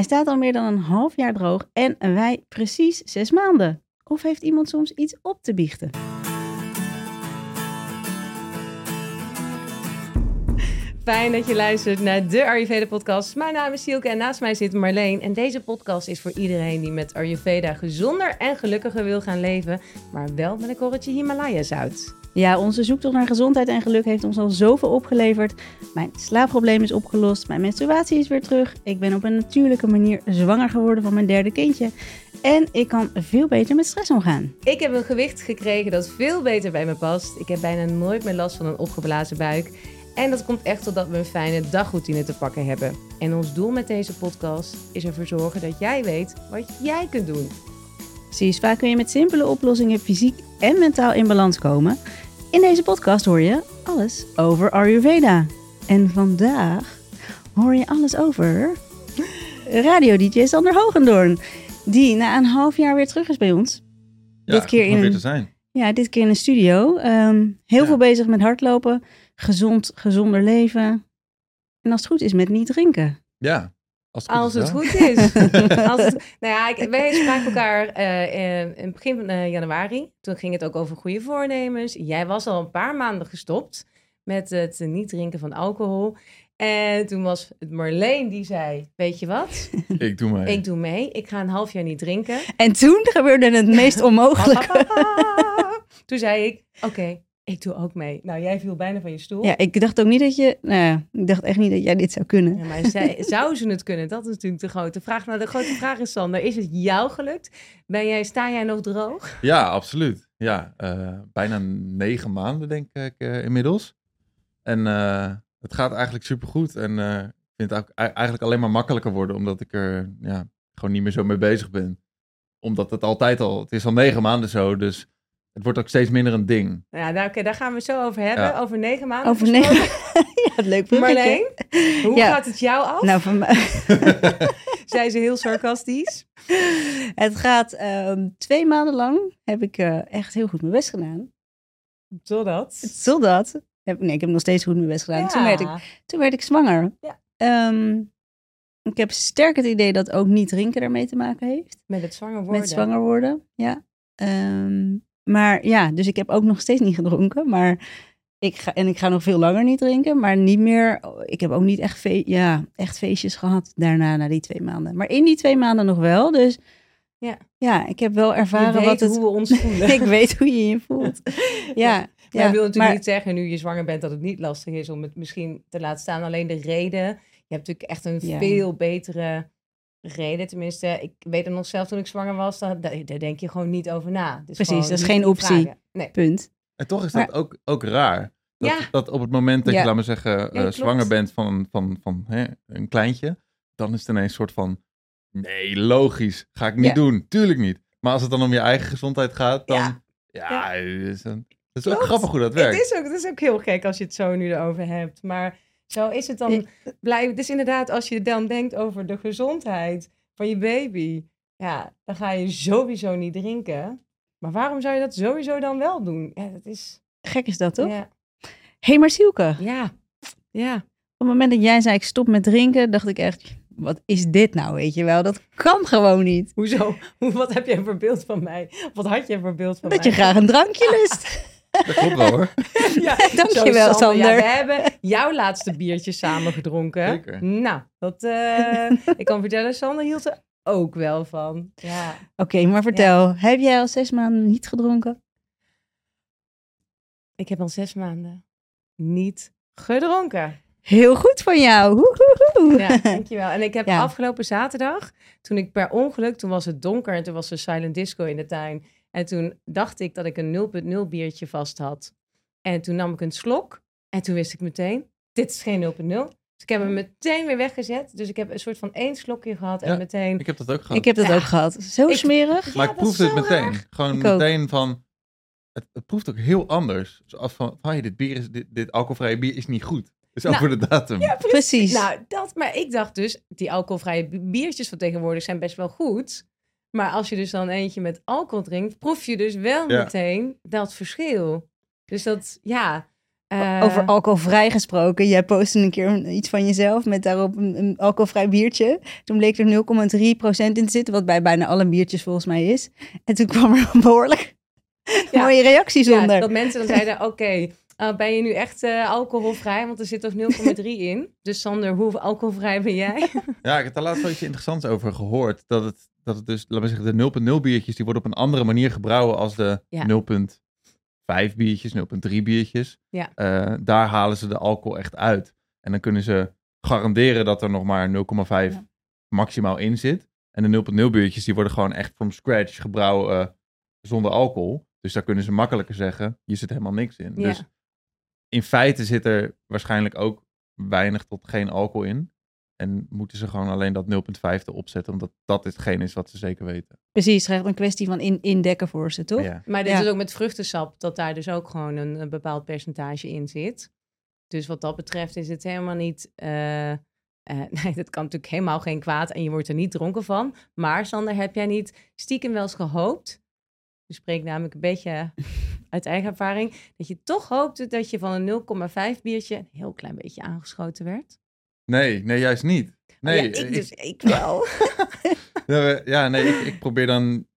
Hij staat al meer dan een half jaar droog en wij precies zes maanden. Of heeft iemand soms iets op te biechten? Fijn dat je luistert naar de Ayurveda podcast. Mijn naam is Sielke en naast mij zit Marleen. En deze podcast is voor iedereen die met Ayurveda gezonder en gelukkiger wil gaan leven, maar wel met een korreltje Himalaya zout. Ja, onze zoektocht naar gezondheid en geluk heeft ons al zoveel opgeleverd. Mijn slaapprobleem is opgelost, mijn menstruatie is weer terug. Ik ben op een natuurlijke manier zwanger geworden van mijn derde kindje. En ik kan veel beter met stress omgaan. Ik heb een gewicht gekregen dat veel beter bij me past. Ik heb bijna nooit meer last van een opgeblazen buik. En dat komt echt totdat we een fijne dagroutine te pakken hebben. En ons doel met deze podcast is ervoor zorgen dat jij weet wat jij kunt doen. Precies, vaak kun je met simpele oplossingen fysiek en mentaal in balans komen. In deze podcast hoor je alles over Ayurveda. En vandaag hoor je alles over radio-dj Sander Hogendoorn. Die na een half jaar weer terug is bij ons. Ja, Dit keer in weer een- te zijn. Ja, dit keer in een studio. Ehm, heel Ja. veel bezig met hardlopen, gezond, gezonder leven. En als het goed is met niet drinken. Ja, als het goed Als is. het wel. goed is. Als het, nou ja, ik, wij spraken elkaar eh, in het begin van eh, januari. Toen ging het ook over goede voornemens. Jij was al een paar maanden gestopt met het niet drinken van alcohol. En toen was het Marleen die zei, weet je wat? Ik doe mee. Ik doe mee. Ik ga een half jaar niet drinken. En toen gebeurde het meest onmogelijke. Toen zei ik, oké, ik doe ook mee. Nou, jij viel bijna van je stoel. Ja, ik dacht ook niet dat je... Nou ja, ik dacht echt niet dat jij dit zou kunnen. Ja, maar zij, zou ze het kunnen? Dat is natuurlijk de grote vraag. Nou, de grote vraag is, Sander, is het jou gelukt? Ben jij, sta jij nog droog? Ja, absoluut. Ja, eh, bijna negen maanden denk ik eh, inmiddels. En eh, het gaat eigenlijk supergoed. En eh, ik vind het eigenlijk alleen maar makkelijker worden, omdat ik er ja, gewoon niet meer zo mee bezig ben. Omdat het altijd al, het is al negen maanden zo, dus het wordt ook steeds minder een ding. Ja, nou, oké, daar gaan we het zo over hebben. Ja. Over negen maanden. Over negen... ja, het leuk bruggetje. Marleen, hoe Ja. gaat het jou af? Nou, van mij... Zei ze heel sarcastisch. Het gaat ehm, twee maanden lang heb ik eh, echt heel goed mijn best gedaan. Totdat. Totdat... Heb, nee, ik heb nog steeds goed mijn best gedaan. Toen, werd ik, toen werd ik zwanger. Ja. Ehm, ik heb sterk het idee dat ook niet drinken daarmee te maken heeft. Met het zwanger worden. Met zwanger worden, ja. Ehm, maar ja, dus ik heb ook nog steeds niet gedronken. Maar ik ga, en ik ga nog veel langer niet drinken. Maar niet meer, ik heb ook niet echt, fe, ja, echt feestjes gehad daarna, na die twee maanden. Maar in die twee maanden nog wel. Dus Ja. ja ik heb wel ervaren weet wat het... hoe we ons voelen. ik weet hoe je je voelt. Ja, Maar ja, ik wil natuurlijk maar- niet zeggen, nu je zwanger bent, dat het niet lastig is om het misschien te laten staan. Alleen de reden. Je hebt natuurlijk echt een Ja. veel betere reden. Tenminste, ik weet het nog zelf toen ik zwanger was, daar, daar daar denk je gewoon niet over na. Het Precies, dat is geen optie. Nee. Punt. En toch is Maar- dat ook, ook raar. Dat, Ja. dat op het moment dat Ja. je, laat maar zeggen, eh, zwanger bent van, van, van hè, een kleintje, dan is het ineens een soort van, nee, logisch, ga ik niet Ja. doen. Tuurlijk niet. Maar als het dan om je eigen gezondheid gaat, dan, Ja. ja, het is, een, het is ook Klopt. grappig hoe dat werkt. Het is, ook, het is ook heel gek als je het zo nu erover hebt. Maar zo is het dan. Blijf, dus inderdaad, als je dan denkt over de gezondheid van je baby. Ja, dan ga je sowieso niet drinken. Maar waarom zou je dat sowieso dan wel doen? Ja, dat is... Gek is dat, toch? Ja. Hé, maar Sielke, Ja. ja. op het moment dat jij zei ik stop met drinken, dacht ik echt, wat is dit nou, weet je wel? Dat kan gewoon niet. Hoezo? Hoe- Wat heb jij voor beeld van mij? Wat had jij voor beeld van Dat mij? je graag een drankje lust. Dat klopt wel hoor. Ja, Dankjewel, Ja, Sander. we hebben jouw laatste biertje samen gedronken. Zeker. Nou, dat, eh, ik kan vertellen, Sander hield er ook wel van. Ja. Oké, maar vertel, heb jij al zes maanden niet gedronken? Ik heb al zes maanden niet gedronken. Heel goed van jou. Woehoehoe. Ja, dankjewel. En ik heb Ja. afgelopen zaterdag, toen ik per ongeluk, toen was het donker en toen was er silent disco in de tuin. En toen dacht ik dat ik een 0.0 biertje vast had. En toen nam ik een slok en toen wist ik meteen, dit is geen 0.0. Dus ik heb hem meteen weer weggezet. Dus ik heb een soort van één slokje gehad en Ja. meteen... Ik heb dat ook gehad. Ik heb dat Ja. ook gehad. Zo Ik- smerig. maar Ja, ik proefde het meteen. raar. Gewoon Ik ook. meteen van, het, het proeft ook heel anders. Zoals van, van hey, dit bier is, dit, dit alcoholvrije bier is niet goed. Dus Nou, over de datum. Ja, Precies. Nou, dat, maar ik dacht dus, die alcoholvrije bi- biertjes van tegenwoordig zijn best wel goed. Maar als je dus dan eentje met alcohol drinkt, proef je dus wel Ja. meteen dat verschil. Dus dat, ja, Eh, Over alcoholvrij gesproken. Jij postte een keer iets van jezelf met daarop een, alcoholvrij biertje. Toen bleek er 0,3% in te zitten, wat bij bijna alle biertjes volgens mij is. En toen kwam er een behoorlijk Ja. mooie reacties ja, onder. dat mensen dan zeiden, oké, eh, ben je nu echt eh, alcoholvrij? Want er zit toch 0,3 in. Dus Sander, hoe alcoholvrij ben jij? Ja, ik heb daar laatst wel iets interessants over gehoord. Dat het, dat het dus, laten we zeggen, de 0.0 biertjes, die worden op een andere manier gebrouwen als de Ja. 0.5 biertjes, 0.3 biertjes. Ja. Eh, daar halen ze de alcohol echt uit. En dan kunnen ze garanderen dat er nog maar 0,5 Ja. maximaal in zit. En de 0.0 biertjes, die worden gewoon echt from scratch gebrouwen eh, zonder alcohol. Dus daar kunnen ze makkelijker zeggen, hier zit helemaal niks in. Ja. Dus in feite zit er waarschijnlijk ook weinig tot geen alcohol in. En moeten ze gewoon alleen dat 0.5 erop zetten, omdat dat hetgeen is wat ze zeker weten. Precies, het is echt een kwestie van in, indekken voor ze, toch? Ja. Maar dit Ja. is ook met vruchtensap, dat daar dus ook gewoon een, een bepaald percentage in zit. Dus wat dat betreft is het helemaal niet... eh, eh, nee, dat kan natuurlijk helemaal geen kwaad en je wordt er niet dronken van. Maar Sander, heb jij niet stiekem wel eens gehoopt? Ik spreek namelijk een beetje uit eigen ervaring. Dat je toch hoopte dat je van een 0,5 biertje een heel klein beetje aangeschoten werd. Nee, nee, juist niet. Nee, ja, ik, dus, ik wel. Ja, nee, ik, ik probeer dan.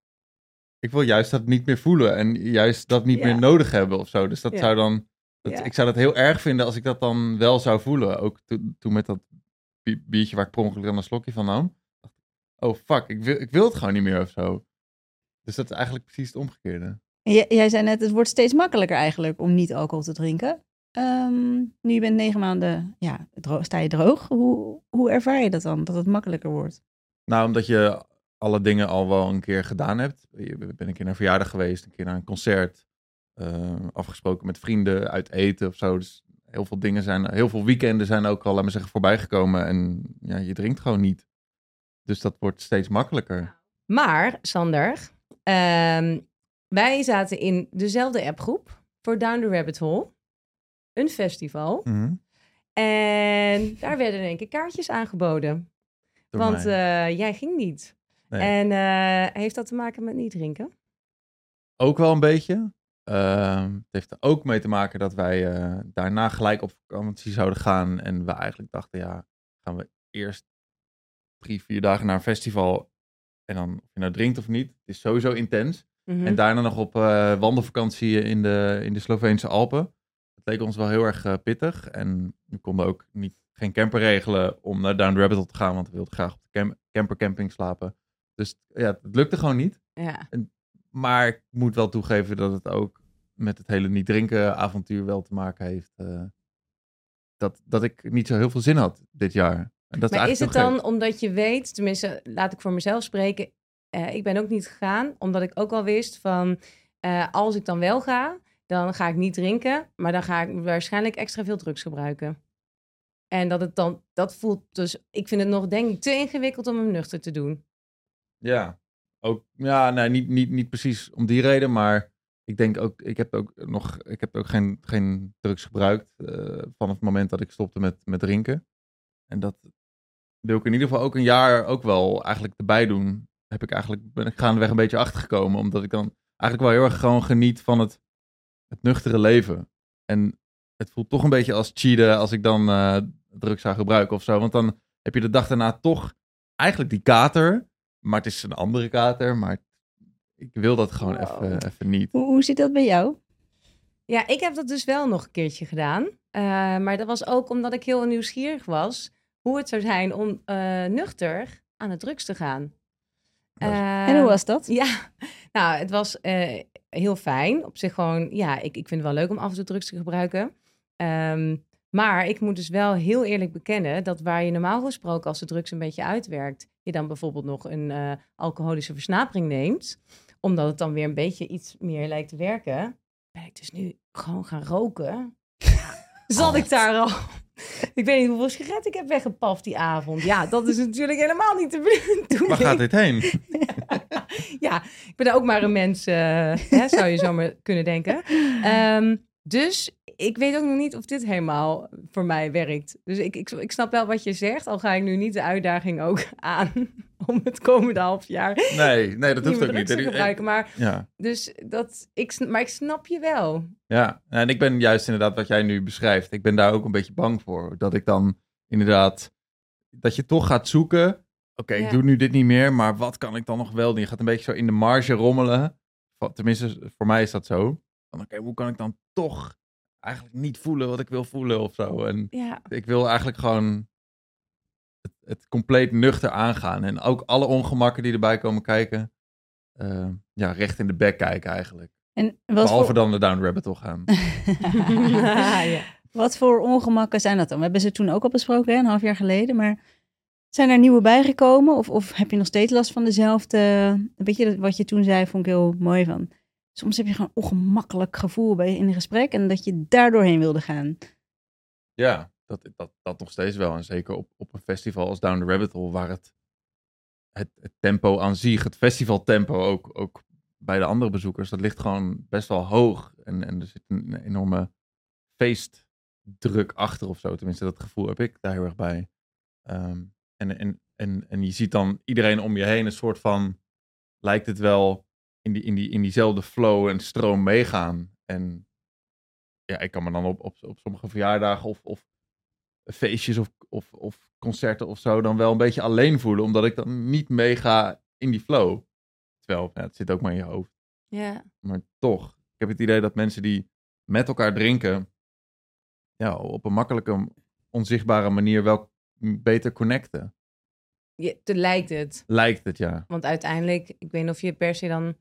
Ik wil juist dat niet meer voelen en juist dat niet Ja. meer nodig hebben of zo. Dus dat Ja. zou dan. Dat. Ik zou dat heel erg vinden als ik dat dan wel zou voelen. Ook to- toen met dat bi- biertje waar ik per ongeluk dan een slokje van nam. Oh fuck, ik wil, ik wil het gewoon niet meer of zo. Dus dat is eigenlijk precies het omgekeerde. Jij zei net, het wordt steeds makkelijker eigenlijk om niet alcohol te drinken. Ehm, nu je bent negen maanden, ja, sta je droog. Hoe, hoe ervaar je dat dan, dat het makkelijker wordt? Nou, omdat je alle dingen al wel een keer gedaan hebt. Je bent een keer naar een verjaardag geweest, een keer naar een concert. eh, afgesproken met vrienden, uit eten of zo. Dus heel veel dingen zijn, heel veel weekenden zijn ook al, laat maar zeggen, voorbijgekomen. En ja, je drinkt gewoon niet. Dus dat wordt steeds makkelijker. Maar, Sander, ehm, wij zaten in dezelfde appgroep voor Down the Rabbit Hole. Een festival. Mhm. En daar werden in één keer kaartjes aangeboden. Door want eh, jij ging niet. Nee. En eh, heeft dat te maken met niet drinken? Ook wel een beetje. Ehm, het heeft er ook mee te maken dat wij eh, daarna gelijk op vakantie zouden gaan. En we eigenlijk dachten, ja, gaan we eerst drie, vier dagen naar een festival. En dan, of je nou drinkt of niet, het is sowieso intens. Mhm. En daarna nog op wandelvakantie in de, in de Sloveense Alpen. Dat leek ons wel heel erg eh, pittig. En we konden ook niet, geen camper regelen om naar Down the Rabbit Hole te gaan. Want we wilden graag op de cam- campercamping slapen. Dus ja, het lukte gewoon niet. Ja. Maar ik moet wel toegeven dat het ook met het hele niet drinken avontuur wel te maken heeft. eh, dat, dat ik niet zo heel veel zin had dit jaar. En dat Maar is het dan omdat je weet, tenminste laat ik voor mezelf spreken, eh, ik ben ook niet gegaan, omdat ik ook al wist van als ik dan wel ga, dan ga ik niet drinken, maar dan ga ik waarschijnlijk extra veel drugs gebruiken. En dat het dan, dat voelt dus, ik vind het nog denk ik te ingewikkeld om hem nuchter te doen. Ja, ook, ja nee, niet, niet, niet precies om die reden, maar ik denk ook, ik heb ook nog, ik heb ook geen, geen drugs gebruikt eh, vanaf het moment dat ik stopte met, met drinken. En dat wil ik in ieder geval ook een jaar ook wel eigenlijk erbij doen. Heb ik eigenlijk, ben ik gaandeweg een beetje achtergekomen, omdat ik dan eigenlijk wel heel erg gewoon geniet van het, het nuchtere leven. En het voelt toch een beetje als cheaten als ik dan eh, drugs zou gebruiken of zo, want dan heb je de dag daarna toch eigenlijk die kater, maar het is een andere kater, maar ik wil dat gewoon Wow. even, even niet. Hoe, hoe zit dat bij jou? Ja, ik heb dat dus wel nog een keertje gedaan. Eh, maar dat was ook omdat ik heel nieuwsgierig was hoe het zou zijn om eh, nuchter aan de drugs te gaan. Ja, en hoe was dat? Ja, nou, het was eh, heel fijn. Op zich gewoon, ja, ik, ik vind het wel leuk om af en toe drugs te gebruiken. Ehm, maar ik moet dus wel heel eerlijk bekennen dat waar je normaal gesproken als de drugs een beetje uitwerkt, je dan bijvoorbeeld nog een eh, alcoholische versnapering neemt, omdat het dan weer een beetje iets meer lijkt te werken, ben ik dus nu gewoon gaan roken. Zat ik daar al. Ik weet niet hoeveel sigaretten ik heb weggepaft die avond. Ja, dat is natuurlijk helemaal niet te bedoeling. Waar gaat dit heen? ja, ik ben ook maar een mens, eh, hè, zou je zomaar kunnen denken. Ehm, dus ik weet ook nog niet of dit helemaal voor mij werkt. Dus ik, ik, ik snap wel wat je zegt, al ga ik nu niet de uitdaging ook aan om het komende half jaar Nee, nee, dat hoeft ook niet. te gebruiken. Maar, Ja, dus dat, ik, maar ik snap je wel. ja. En ik ben juist inderdaad wat jij nu beschrijft. Ik ben daar ook een beetje bang voor. Dat ik dan inderdaad, dat je toch gaat zoeken. Oké, Ja. ik doe nu dit niet meer, maar wat kan ik dan nog wel doen? Je gaat een beetje zo in de marge rommelen. Tenminste, voor mij is dat zo. Van oké, hoe kan ik dan toch eigenlijk niet voelen wat ik wil voelen of zo? En Ja, ik wil eigenlijk gewoon het, het compleet nuchter aangaan. En ook alle ongemakken die erbij komen kijken, eh, ja, recht in de bek kijken eigenlijk. En wat Behalve voor... dan de Down Rabbit Hole gaan. ja. Wat voor ongemakken zijn dat dan? We hebben ze toen ook al besproken, hè, een half jaar geleden. Maar zijn er nieuwe bijgekomen? Of, of heb je nog steeds last van dezelfde... Weet je, wat je toen zei, vond ik heel mooi van... Soms heb je gewoon een ongemakkelijk gevoel bij, in een gesprek... en dat je daar doorheen wilde gaan. Ja, dat, dat, dat nog steeds wel. En zeker op, op een festival als Down the Rabbit Hole, waar het, het, tempo aan zich, het festivaltempo ook, ook bij de andere bezoekers, dat ligt gewoon best wel hoog. En, en er zit een enorme feestdruk achter of zo. Tenminste, dat gevoel heb ik daar heel erg bij. Ehm, en, en, en, en je ziet dan iedereen om je heen een soort van, lijkt het wel, in, die, in, die, in diezelfde flow en stroom meegaan. En ja, ik kan me dan op, op, op sommige verjaardagen of, of feestjes of, of, of concerten of zo dan wel een beetje alleen voelen, omdat ik dan niet meega in die flow. Terwijl, ja, het zit ook maar in je hoofd. ja. Maar toch, ik heb het idee dat mensen die met elkaar drinken, ja, op een makkelijke, onzichtbare manier wel beter connecten. Je, te lijkt het. Lijkt het, ja. Want uiteindelijk, ik weet niet of je per se dan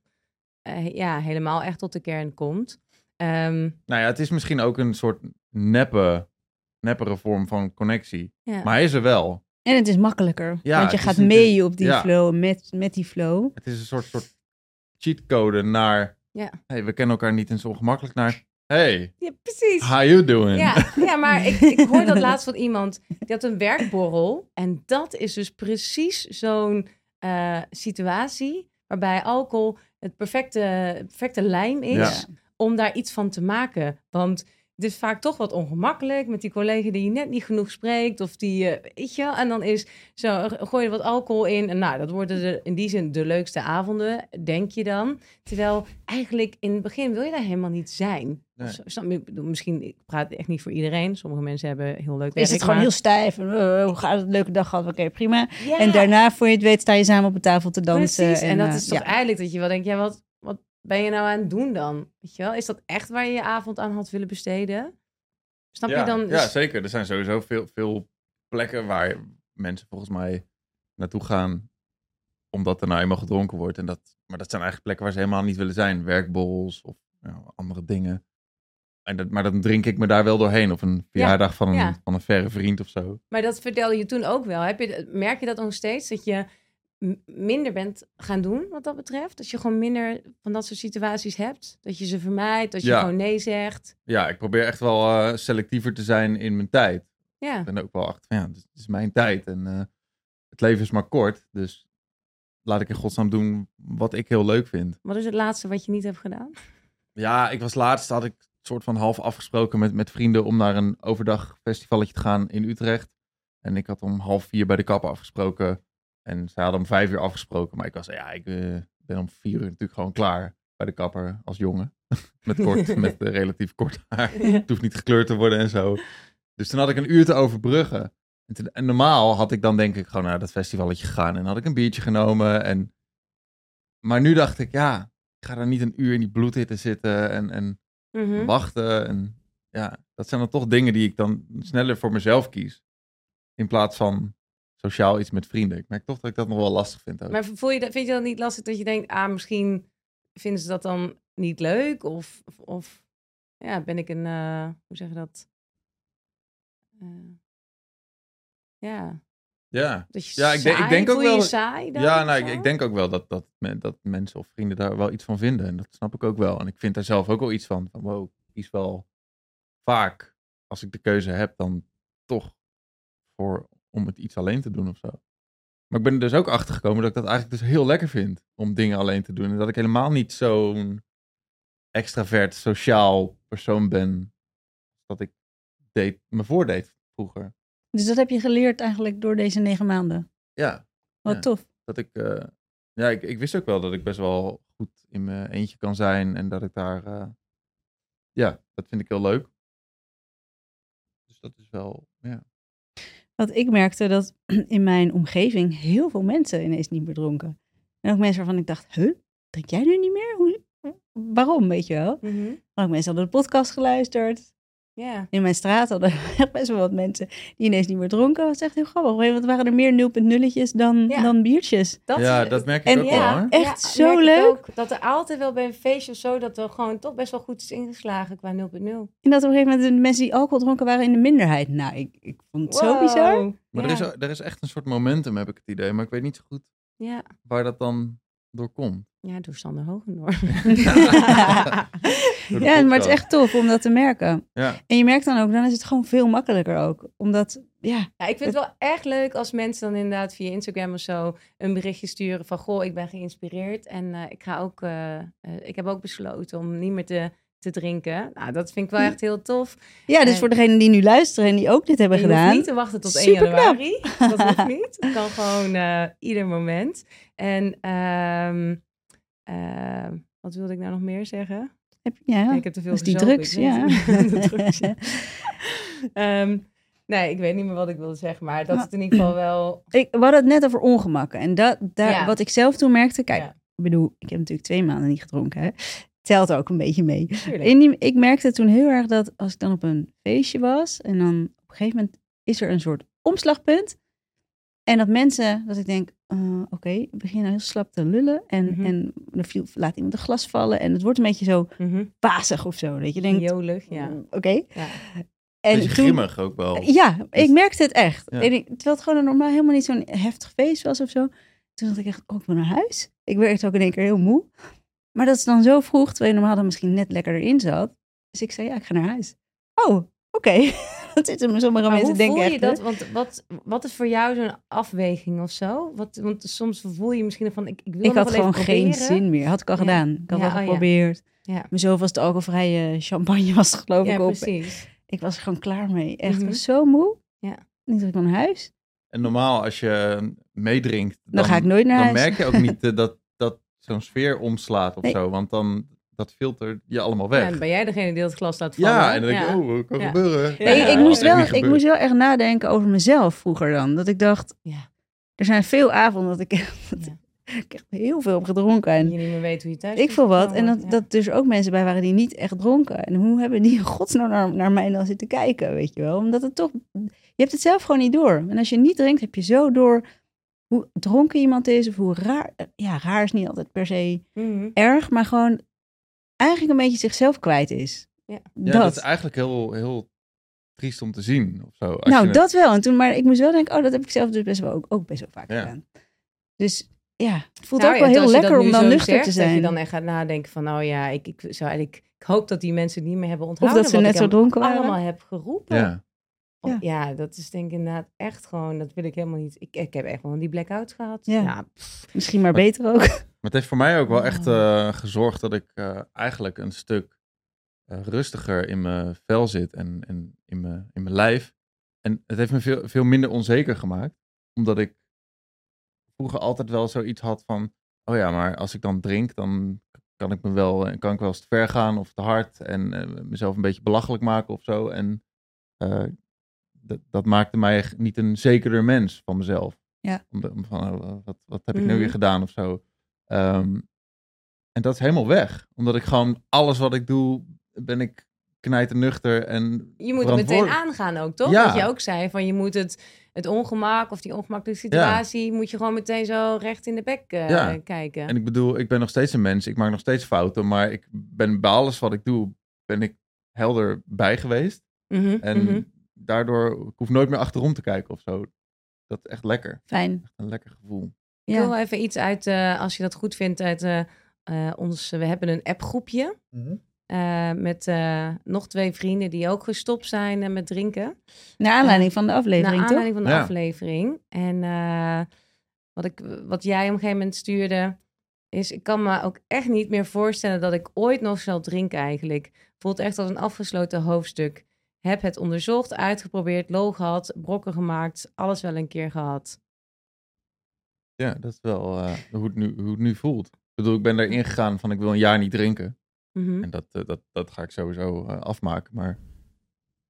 eh, ja, helemaal echt tot de kern komt. Ehm, Nou ja, het is misschien ook een soort neppe, neppere vorm van connectie. ja. Maar hij is er wel. En het is makkelijker. Ja, want je gaat is mee op die ja. flow, met, met die flow. Het is een soort, soort cheatcode naar, Ja. hey, we kennen elkaar niet en zo ongemakkelijk naar, hey, ja, precies. how you doing? Ja, ja, maar ik, ik hoorde dat laatst van iemand. Die had een werkborrel. En dat is dus precies zo'n eh, situatie waarbij alcohol het perfecte, perfecte lijm is Ja. om daar iets van te maken. Want het is vaak toch wat ongemakkelijk met die collega die je net niet genoeg spreekt. Of die, eh, weet je, wel, en dan is zo, gooi je wat alcohol in. En nou, dat worden de, in die zin de leukste avonden, denk je dan. Terwijl eigenlijk in het begin wil je daar helemaal niet zijn. Nee. Zo- snap Misschien, ik praat echt niet voor iedereen. Sommige mensen hebben heel leuk werk. Is het gewoon maar- heel stijf. En, eh, hoe gaat het? Leuke dag gehad. Oké, prima. Ja, En daarna, voor je het weet, sta je samen op een tafel te dansen. Precies. En, dat eh, is toch ja. eigenlijk dat je wel denkt, ja, wat, wat ben je nou aan het doen dan? Weet je wel? Is dat echt waar je je avond aan had willen besteden? Snap ja, je dan? Ja, Dus- zeker. Er zijn sowieso veel, veel plekken waar mensen volgens mij naartoe gaan omdat er nou eenmaal gedronken wordt. En dat, maar dat zijn eigenlijk plekken waar ze helemaal niet willen zijn. Werkborrels of ja, andere dingen. En dat, maar dan drink ik me daar wel doorheen. Of een verjaardag van, een, ja. van een verre vriend of zo. Maar dat vertelde je toen ook wel. Heb je, merk je dat nog steeds? Dat je minder bent gaan doen wat dat betreft? Dat je gewoon minder van dat soort situaties hebt? Dat je ze vermijdt? Dat je Ja. gewoon nee zegt? Ja, ik probeer echt wel eh, selectiever te zijn in mijn tijd. Ja. Ik ben ook wel achter van ja, dit is mijn tijd. En eh, het leven is maar kort. Dus laat ik in godsnaam doen wat ik heel leuk vind. Wat is het laatste wat je niet hebt gedaan? Ja, ik was laatst, had ik soort van half afgesproken met, met vrienden om naar een overdag festivalletje te gaan in Utrecht. En ik had om half vier bij de kapper afgesproken. En zij hadden om vijf uur afgesproken. Maar ik was, ja, ik eh, ben om vier uur natuurlijk gewoon klaar bij de kapper als jongen. met kort, met eh, relatief kort haar. Het hoeft niet gekleurd te worden en zo. Dus toen had ik een uur te overbruggen. En, toen- en normaal had ik dan denk ik gewoon naar dat festivalletje gegaan. En had ik een biertje genomen. En... Maar nu dacht ik, ja, ik ga daar niet een uur in die bloedhitte zitten en, en Mhm. wachten. En ja, dat zijn dan toch dingen die ik dan sneller voor mezelf kies. In plaats van sociaal iets met vrienden. Ik merk toch dat ik dat nog wel lastig vind ook. Maar voel je dat, vind je dat niet lastig dat je denkt, ah, misschien vinden ze dat dan niet leuk? Of, of, of ja, ben ik een, eh, hoe zeg je dat? Eh, ja, ja. dat je Ja, ik denk- ik denk ook wel- je saai dan Ja, nou, ik, ik denk ook wel dat, dat, dat mensen of vrienden daar wel iets van vinden. En dat snap ik ook wel. En ik vind daar zelf ook wel iets van. Van wow, ik kies wel vaak, als ik de keuze heb, dan toch voor om het iets alleen te doen of zo. Maar ik ben er dus ook achter gekomen dat ik dat eigenlijk dus heel lekker vind om dingen alleen te doen. En dat ik helemaal niet zo'n extravert, sociaal persoon ben. Dat ik deed, me voordeed vroeger. Dus dat heb je geleerd eigenlijk door deze negen maanden. Ja, Wat Ja. tof. dat ik, eh, ja, ik, ik wist ook wel dat ik best wel goed in mijn eentje kan zijn en dat ik daar, eh, ja, dat vind ik heel leuk. Dus dat is wel, ja. Want ik merkte dat in mijn omgeving heel veel mensen ineens niet meer dronken. En ook mensen waarvan ik dacht, huh, drink jij nu niet meer? Hoe, waarom, weet je wel? Maar ook mensen hadden de podcast geluisterd. Ja. In mijn straat hadden echt best wel wat mensen die ineens niet meer dronken. Dat was echt heel grappig. Want er waren er meer 0.0'tjes dan, Ja. dan biertjes. Dat ja, dat merk ik en ook ja, wel hoor. Echt Ja, zo merk ik leuk. ook. dat er altijd wel bij een feestje of zo, dat er gewoon toch best wel goed is ingeslagen qua 0.0. En dat op een gegeven moment de mensen die alcohol dronken waren in de minderheid. Nou, ik, ik vond het zo Wow. bizar. Maar ja. er, is, er is echt een soort momentum, heb ik het idee. Maar ik weet niet zo goed Ja. waar dat dan door komt. ja, door Sander Hogendoor. Door de Ja, maar het is echt tof om dat te merken. Ja, En je merkt dan ook, dan is het gewoon veel makkelijker ook. Omdat, ja, Ja, ik vind het wel echt leuk als mensen dan inderdaad via Instagram of zo een berichtje sturen van goh, ik ben geïnspireerd en eh, ik ga ook, eh, eh, ik heb ook besloten om niet meer te, te drinken. Nou, dat vind ik wel echt heel tof. ja dus En- voor degenen die nu luisteren en die ook dit hebben gedaan. niet te wachten tot 1 Superknap. januari. Dat hoeft niet. Het kan gewoon eh, ieder moment. En ehm, ehm, wat wilde ik nou nog meer zeggen? Heb, ja, ik heb te veel is die drugs, ja. drugs. Ehm, nee, ik weet niet meer wat ik wilde zeggen, maar dat Maar- het in ieder geval wel... ik, we hadden het net over ongemakken. En dat, daar, Ja. wat ik zelf toen merkte, kijk, Ja. ik bedoel, ik heb natuurlijk twee maanden niet gedronken. Hè. Telt ook een beetje mee. Die, ik merkte toen heel erg dat als ik dan op een feestje was en dan op een gegeven moment is er een soort omslagpunt. En dat mensen, dat ik denk, eh, oké, ik begin nou heel slap te lullen en, Mhm. en er viel, laat iemand een glas vallen en het wordt een beetje zo wazig of zo. Dat je denkt, Jolig, ja. mm, oké. ja. En beetje grimmig ook wel. Ja, ik merkte het echt. Ja. En ik, terwijl het gewoon een normaal helemaal niet zo'n heftig feest was of zo. Toen dacht ik echt, oh, ik wil naar huis. Ik werd ook in één keer heel moe. Maar dat is dan zo vroeg, terwijl je normaal dan misschien net lekker erin zat. Dus ik zei, ja, ik ga naar huis. Oh, oké. dat zitten sommige Maar mensen hoe denken voel je echt, dat? Want wat, wat is voor jou zo'n afweging of zo? Wat, want soms voel je misschien van, ik, ik wil Ik nog had wel gewoon even geen zin meer. Had ik al Ja. gedaan. Ik had Ja, al oh ja. geprobeerd. Ja. Mijn zoveelste alcoholvrije champagne was geloof Ja, ik op. precies. Ik was er gewoon klaar mee. Echt, ik Mhm. was zo moe. Ja. Niet dat ik naar huis. En normaal als je meedrinkt, Dan, ga ik nooit naar dan huis. merk je ook niet eh, dat zo'n sfeer omslaat of Nee. zo. Want dan dat filter je allemaal weg. Ja, dan ben jij degene die het glas laat vallen. Ja, en dan denk Ja. je, oh, wat kan Ja. gebeuren? Ja. Nee, ik, moest wel, ik moest wel echt nadenken over mezelf vroeger dan. Dat ik dacht, Ja. er zijn veel avonden dat ik, dat ik echt heel veel heb gedronken. Dat En je niet meer weet hoe je thuis ik voel wat. En dat, dat dus ook mensen bij waren die niet echt dronken. En hoe hebben die in godsnaam naar, naar mij dan zitten kijken, weet je wel? Omdat het toch, je hebt het zelf gewoon niet door. En als je niet drinkt, heb je zo door hoe dronken iemand is. Of hoe raar, ja, raar is niet altijd per se. Mhm. erg, maar gewoon eigenlijk een beetje zichzelf kwijt is. Ja. Ja, dat. is eigenlijk heel, heel triest om te zien. Of zo, als nou, je het- dat wel. En toen, maar ik moest wel denken, oh, dat heb ik zelf dus best wel ook, ook best wel vaak Ja. gedaan. Dus ja, het voelt Nou ook wel heel lekker om dan nuchter zegt, te Dat je zijn. dan echt gaat nadenken van, nou ja, ik, ik, zou eigenlijk, ik hoop dat die mensen het niet meer hebben onthouden. dat ze net ik zo dronken waren. allemaal heb geroepen. ja. Ja. Ja. dat is denk ik inderdaad echt gewoon, dat wil ik helemaal niet. Ik, ik heb echt wel die blackout gehad. Ja. Misschien maar beter ook. Maar het heeft voor mij ook wel echt eh, gezorgd dat ik eh, eigenlijk een stuk eh, rustiger in mijn vel zit en, en in, mijn, in mijn lijf. En het heeft me veel, veel minder onzeker gemaakt. Omdat ik vroeger altijd wel zoiets had van... Oh ja, maar als ik dan drink, dan kan ik me wel, kan ik wel eens te ver gaan of te hard. En mezelf een beetje belachelijk maken of zo. En eh, dat, dat maakte mij niet een zekerder mens van mezelf. Ja. Omdat, van, oh, wat, wat heb ik nu Mhm. weer gedaan of zo. Ehm, en dat is helemaal weg. Omdat ik gewoon alles wat ik doe, ben ik knijternuchter en je moet het meteen aangaan ook, toch? Ja. Wat je ook zei, van je moet het, het ongemak of die ongemakkelijke situatie, moet je gewoon meteen zo recht in de bek eh, Ja. kijken. En ik bedoel, ik ben nog steeds een mens. Ik maak nog steeds fouten. Maar ik ben bij alles wat ik doe, ben ik helder bij geweest. Mhm, En mhm. Daardoor, ik hoef nooit meer achterom te kijken of zo. Dat is echt lekker. Fijn. Echt een lekker gevoel. Ik wil wel even iets uit, eh, als je dat goed vindt, uit eh, eh, ons. We hebben een appgroepje eh, met eh, nog twee vrienden die ook gestopt zijn met drinken. Naar aanleiding van de aflevering, Naar toch? aanleiding van de Ja. aflevering. En eh, wat, ik, wat jij op een gegeven moment stuurde, is ik kan me ook echt niet meer voorstellen dat ik ooit nog zal drinken eigenlijk. Voelt echt als een afgesloten hoofdstuk. Heb het onderzocht, uitgeprobeerd, lol gehad, brokken gemaakt, alles wel een keer gehad. Ja, dat is wel eh, hoe, het nu, hoe het nu voelt. Ik bedoel, ik ben erin gegaan van ik wil een jaar niet drinken. Mhm. En dat, eh, dat, dat ga ik sowieso eh, afmaken. Maar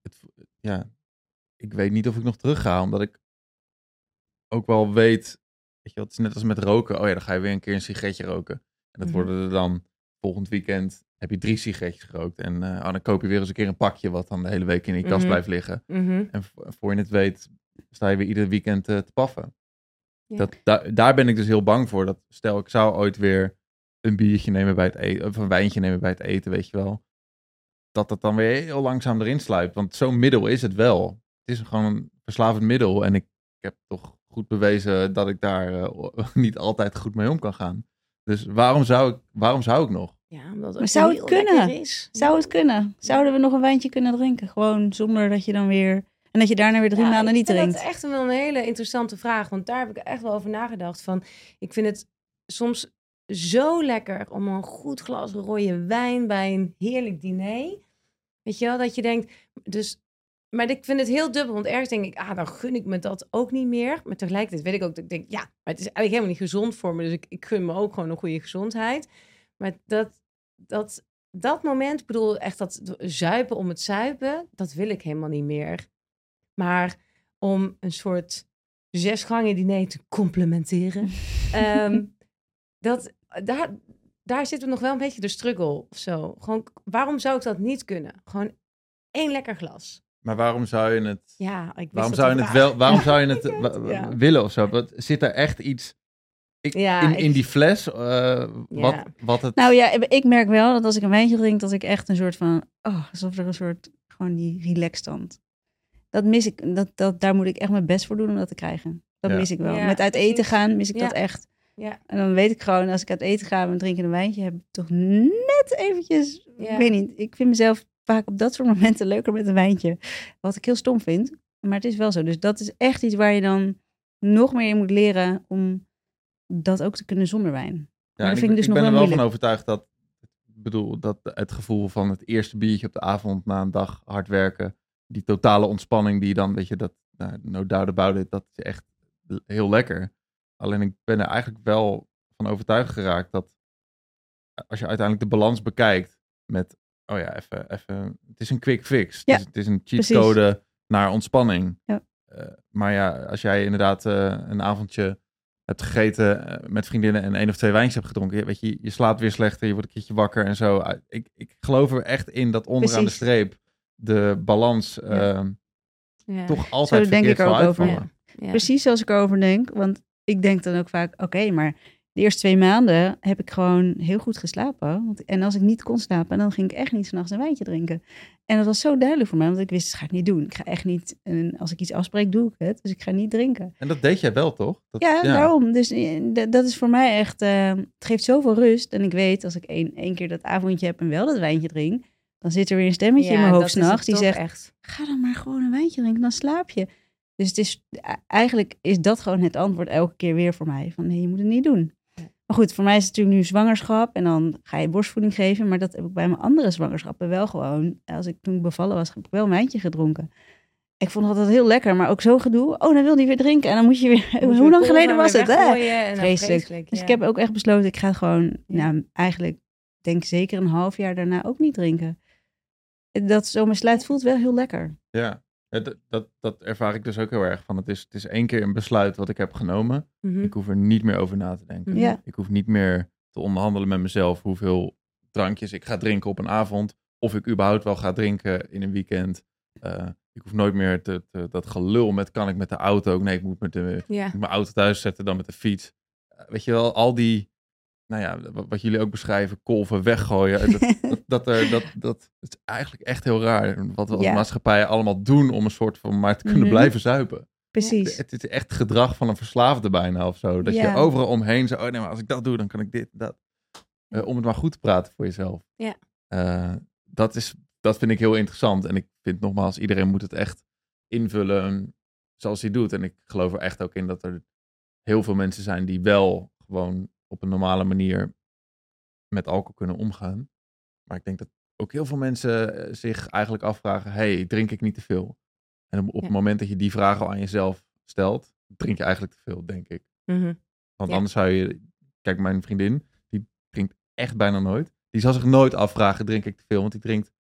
het, ja, ik weet niet of ik nog terug ga, omdat ik ook wel weet, weet je, het is net als met roken. Oh ja, dan ga je weer een keer een sigaretje roken. En dat Mhm. worden er dan volgend weekend heb je drie sigaretjes gerookt. En oh, dan koop je weer eens een keer een pakje wat dan de hele week in je kast Mhm. blijft liggen. Mhm. En vo- voor je het weet, sta je weer ieder weekend eh, te paffen. Ja. Dat, daar daar ben ik dus heel bang voor. Dat stel, ik zou ooit weer een biertje nemen bij het eten, of een wijntje nemen bij het eten, weet je wel. Dat dat dan weer heel langzaam erin sluipt. Want zo'n middel is het wel. Het is gewoon een verslavend middel. En ik, ik heb toch goed bewezen dat ik daar eh, niet altijd goed mee om kan gaan. Dus waarom zou ik, waarom zou ik nog? Ja, omdat het Maar zou het kunnen? Is. Zou het kunnen? Zouden we nog een wijntje kunnen drinken? Gewoon zonder dat je dan weer... En dat je daarna weer drie Ja, maanden niet ik vind drinkt. Dat echt wel een hele interessante vraag. Want daar heb ik echt wel over nagedacht. Van, ik vind het soms zo lekker om een goed glas rode wijn bij een heerlijk diner. Weet je wel, dat je denkt... Dus, maar ik vind het heel dubbel. Want ergens denk ik, ah, dan gun ik me dat ook niet meer. Maar tegelijkertijd weet ik ook dat ik denk, ja, maar het is eigenlijk helemaal niet gezond voor me. Dus ik, ik gun me ook gewoon een goede gezondheid. Maar dat, dat, dat moment, ik bedoel echt dat zuipen om het zuipen, dat wil ik helemaal niet meer. Maar om een soort zesgangen diner te complementeren, ehm, dat, daar, daar zit nog wel een beetje de struggle of zo. Gewoon, waarom zou ik dat niet kunnen? Gewoon één lekker glas. Maar waarom zou je het, Ja, ik wist waarom zou je het wel, waarom zou je het ja. willen of zo? Wat, zit er echt iets ik, Ja, in, in ik- die fles? eh, wat, Ja. wat het... Nou ja, ik merk wel dat als ik een wijntje drink, dat ik echt een soort van... Oh, alsof er een soort, gewoon die relaxstand. Dat mis ik, dat, dat, daar moet ik echt mijn best voor doen om dat te krijgen. Dat Ja. mis ik wel. Ja, Met uit eten gaan mis ik Ja. dat echt. Ja. En dan weet ik gewoon, als ik uit eten ga en drinken een wijntje, heb ik toch net eventjes... Ja. Ik weet niet, ik vind mezelf vaak op dat soort momenten leuker met een wijntje. Wat ik heel stom vind. Maar het is wel zo. Dus dat is echt iets waar je dan nog meer in moet leren om dat ook te kunnen zonder wijn. Ja, dat en vind ik dus nog ben er wel van overtuigd dat, ik bedoel, dat het gevoel van het eerste biertje op de avond na een dag hard werken, die totale ontspanning die je dan, weet je, dat, nou, no doubt about it, dat is echt heel lekker. Alleen ik ben er eigenlijk wel van overtuigd geraakt dat als je uiteindelijk de balans bekijkt met, oh ja, even, even, het is een quick fix. Ja, het, is, het is een precies. cheatcode naar ontspanning. Ja. Eh, maar ja, als jij inderdaad eh, een avondje hebt gegeten eh, met vriendinnen en één of twee wijntjes hebt gedronken, weet je, je slaapt weer slechter, je wordt een keertje wakker en zo. Ah, Ik, ik geloof er echt in dat onderaan Precies. de streep de balans Ja. eh, Ja. toch altijd Zo denk ik er ook over. Precies zoals ik erover denk. Want ik denk dan ook vaak, oké, maar de eerste twee maanden heb ik gewoon heel goed geslapen. Want, en als ik niet kon slapen, dan ging ik echt niet s'nachts een wijntje drinken. En dat was zo duidelijk voor mij, want ik wist, dat ga ik niet doen. Ik ga echt niet, en als ik iets afspreek, doe ik het. Dus ik ga niet drinken. En dat deed jij wel, toch? Dat, Ja, daarom. Dus eh, dat is voor mij echt, eh, het geeft zoveel rust. En ik weet, als ik één, één keer dat avondje heb en wel dat wijntje drink, dan zit er weer een stemmetje in mijn hoofd s'nachts die zegt, echt. ga dan maar gewoon een wijntje drinken, dan slaap je. Dus het is, e- eigenlijk is dat gewoon het antwoord elke keer weer voor mij. Van nee, je moet het niet doen. Maar goed, voor mij is het natuurlijk nu zwangerschap en dan ga je borstvoeding geven. Maar dat heb ik bij mijn andere zwangerschappen wel gewoon. Als ik toen bevallen was, heb ik wel een wijntje gedronken. Ik vond het altijd heel lekker, maar ook zo gedoe. Oh, dan wil hij weer drinken en dan moet je weer... Moet je Hoe weer lang geleden was het? hè? Vreselijk. vreselijk, Dus ja. ik heb ook echt besloten, ik ga het gewoon, nou, eigenlijk denk zeker een half jaar daarna ook niet drinken. Dat zo'n besluit voelt wel heel lekker. Ja, dat, dat, dat ervaar ik dus ook heel erg van. Het is, het is één keer een besluit wat ik heb genomen. Mhm. Ik hoef er niet meer over na te denken. Ik hoef niet meer te onderhandelen met mezelf hoeveel drankjes ik ga drinken op een avond. Of ik überhaupt wel ga drinken in een weekend. Eh, ik hoef nooit meer te, te- dat gelul met kan ik met de auto. Nee, ik moet met de, moet mijn auto thuis zetten dan met de fiets. Eh, weet je wel, al die, nou ja, wat, jullie ook beschrijven, kolven, weggooien. Dat, dat, dat, er, dat, dat het is eigenlijk echt heel raar. Wat we als Ja. maatschappij allemaal doen om een soort van maar te kunnen Mhm. blijven zuipen. Precies. Het is echt gedrag van een verslaafde bijna of zo. Dat je overal omheen zo, oh nee, maar als ik dat doe, dan kan ik dit, dat. Eh, om het maar goed te praten voor jezelf. Ja. Eh, dat, is, dat vind ik heel interessant. En ik vind nogmaals, iedereen moet het echt invullen zoals hij doet. En ik geloof er echt ook in dat er heel veel mensen zijn die wel gewoon op een normale manier met alcohol kunnen omgaan. Maar ik denk dat ook heel veel mensen eh, zich eigenlijk afvragen, hey, drink ik niet te veel? En op, op Ja. het moment dat je die vraag al aan jezelf stelt, drink je eigenlijk te veel, denk ik. Mhm. Want Ja. anders zou je... Kijk, mijn vriendin, die drinkt echt bijna nooit. Die zal zich nooit afvragen, drink ik te veel? Want die drinkt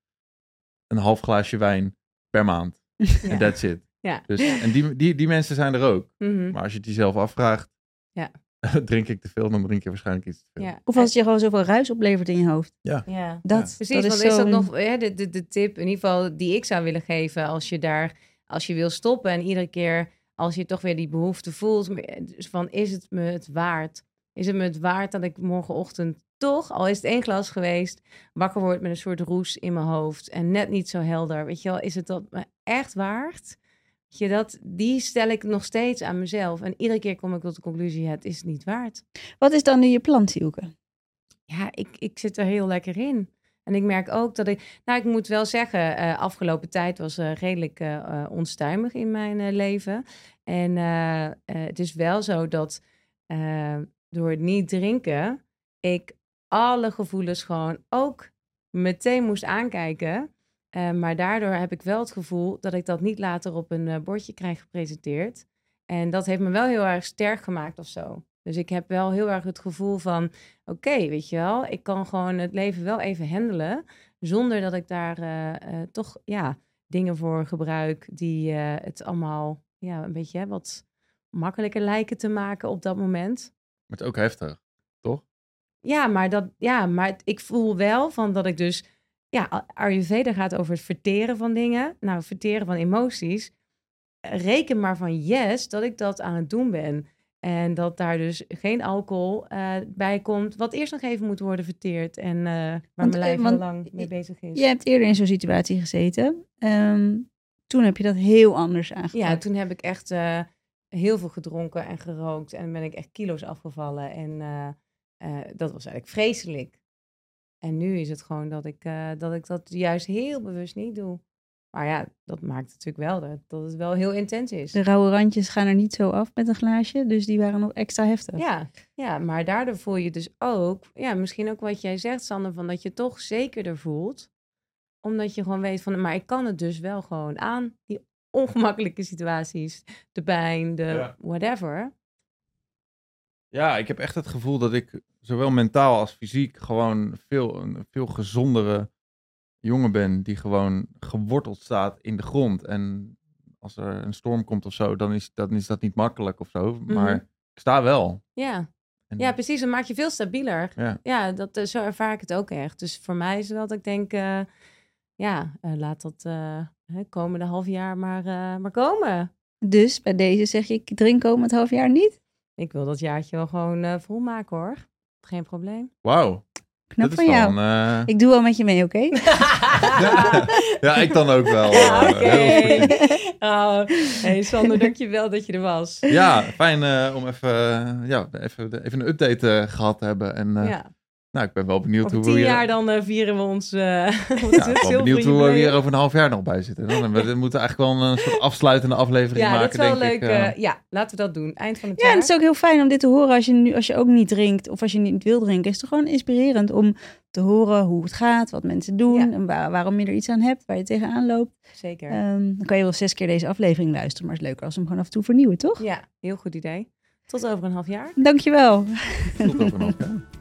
een half glaasje wijn per maand. En Ja. that's it. Ja. Dus, en die, die, die mensen zijn er ook. Mhm. Maar als je het jezelf afvraagt, Ja. drink ik te veel, dan drink je waarschijnlijk iets te veel. Ja. Of als het je gewoon zoveel ruis oplevert in je hoofd. Ja. Dat, Precies, dat is want zo is dat nog hè, de, de, de tip in ieder geval die ik zou willen geven als je daar, als je wil stoppen en iedere keer als je toch weer die behoefte voelt, dus van is het me het waard? Is het me het waard dat ik morgenochtend toch, al is het één glas geweest, wakker word met een soort roes in mijn hoofd en net niet zo helder? Weet je wel, is het dat me echt waard? Je, dat, die stel ik nog steeds aan mezelf. En iedere keer kom ik tot de conclusie, het is niet waard Wat is dan nu je plan, Sielke? ja, ik, ik zit er heel lekker in. En ik merk ook dat ik, nou, ik moet wel zeggen, eh, afgelopen tijd was eh, redelijk eh, onstuimig in mijn leven. En het is wel zo dat door het niet drinken, ik alle gevoelens gewoon ook meteen moest aankijken. Eh, maar daardoor heb ik wel het gevoel dat ik dat niet later op een eh, bordje krijg gepresenteerd. En dat heeft me wel heel erg sterk gemaakt of zo. Dus ik heb wel heel erg het gevoel van, oké, weet je wel, ik kan gewoon het leven wel even handelen. Zonder dat ik daar eh, toch, ja, dingen voor gebruik die het allemaal, ja, een beetje hè, wat makkelijker lijken te maken op dat moment. Maar het is ook heftig, toch? Ja, maar, dat, ja, maar ik voel wel van dat ik dus... Ja, Ayurveda gaat over het verteren van dingen. Nou, verteren van emoties. Reken maar van yes dat ik dat aan het doen ben. En dat daar dus geen alcohol eh, bij komt. Wat eerst nog even moet worden verteerd. En eh, waar Want, mijn eh, lijf al lang mee bezig is. Je hebt eerder in zo'n situatie gezeten. Ehm, toen heb je dat heel anders aangepakt. Ja, toen heb ik echt heel veel gedronken en gerookt. En ben ik echt kilo's afgevallen. En dat was eigenlijk vreselijk. En nu is het gewoon dat ik, eh, dat ik dat juist heel bewust niet doe. Maar ja, dat maakt natuurlijk wel dat, dat het wel heel intens is. De rauwe randjes gaan er niet zo af met een glaasje. Dus die waren nog extra heftig. Ja, ja, maar daardoor voel je dus ook, ja, misschien ook wat jij zegt, Sander, van dat je toch zekerder voelt. Omdat je gewoon weet van, maar ik kan het dus wel gewoon aan, die ongemakkelijke situaties, de pijn, de Ja. whatever. Ja, ik heb echt het gevoel dat ik zowel mentaal als fysiek gewoon veel, een veel gezondere jongen ben. Die gewoon geworteld staat in de grond. En als er een storm komt of zo, dan is, dan is dat niet makkelijk of zo. Maar ik sta wel. Ja. En- ja, precies. Dan maak je veel stabieler. Ja. Ja, dat, eh, zo ervaar ik het ook echt. Dus voor mij is het wel dat ik denk, eh, ja, eh, laat dat eh hè, komende half jaar maar, eh, maar komen. Dus bij deze zeg je, ik drink komend half jaar niet. Ik wil dat jaartje wel gewoon eh, volmaken hoor. Geen probleem. Wauw. Knap dat van jou. eh, Ik doe wel met je mee, oké? ja, ik dan ook wel. Ja, eh, oké. heel goed. Oh, hey Sander, dankjewel dat je er was. Ja, fijn eh, om even, ja, even, even een update eh, gehad te hebben. En eh, ja. Nou, ik ben wel benieuwd Over hoe tien we... jaar dan eh, vieren we ons... eh ja, ik ben benieuwd hoe we weer over een half jaar nog bij zitten. Dan, we moeten eigenlijk wel een soort afsluitende aflevering Ja, maken, dat is wel denk leuk. ik. eh. eh, ja, laten we dat doen. Eind van het Ja, en jaar. het is ook heel fijn om dit te horen als je, nu, als je ook niet drinkt of als je niet wil drinken. Is het gewoon inspirerend om te horen hoe het gaat, wat mensen doen Ja. en waar- waarom je er iets aan hebt, waar je tegenaan loopt. Zeker. Ehm, dan kan je wel zes keer deze aflevering luisteren, maar het is leuker als we hem gewoon af en toe vernieuwen, toch? Ja, heel goed idee. Tot over een half jaar. Dankjewel. Tot over een half jaar.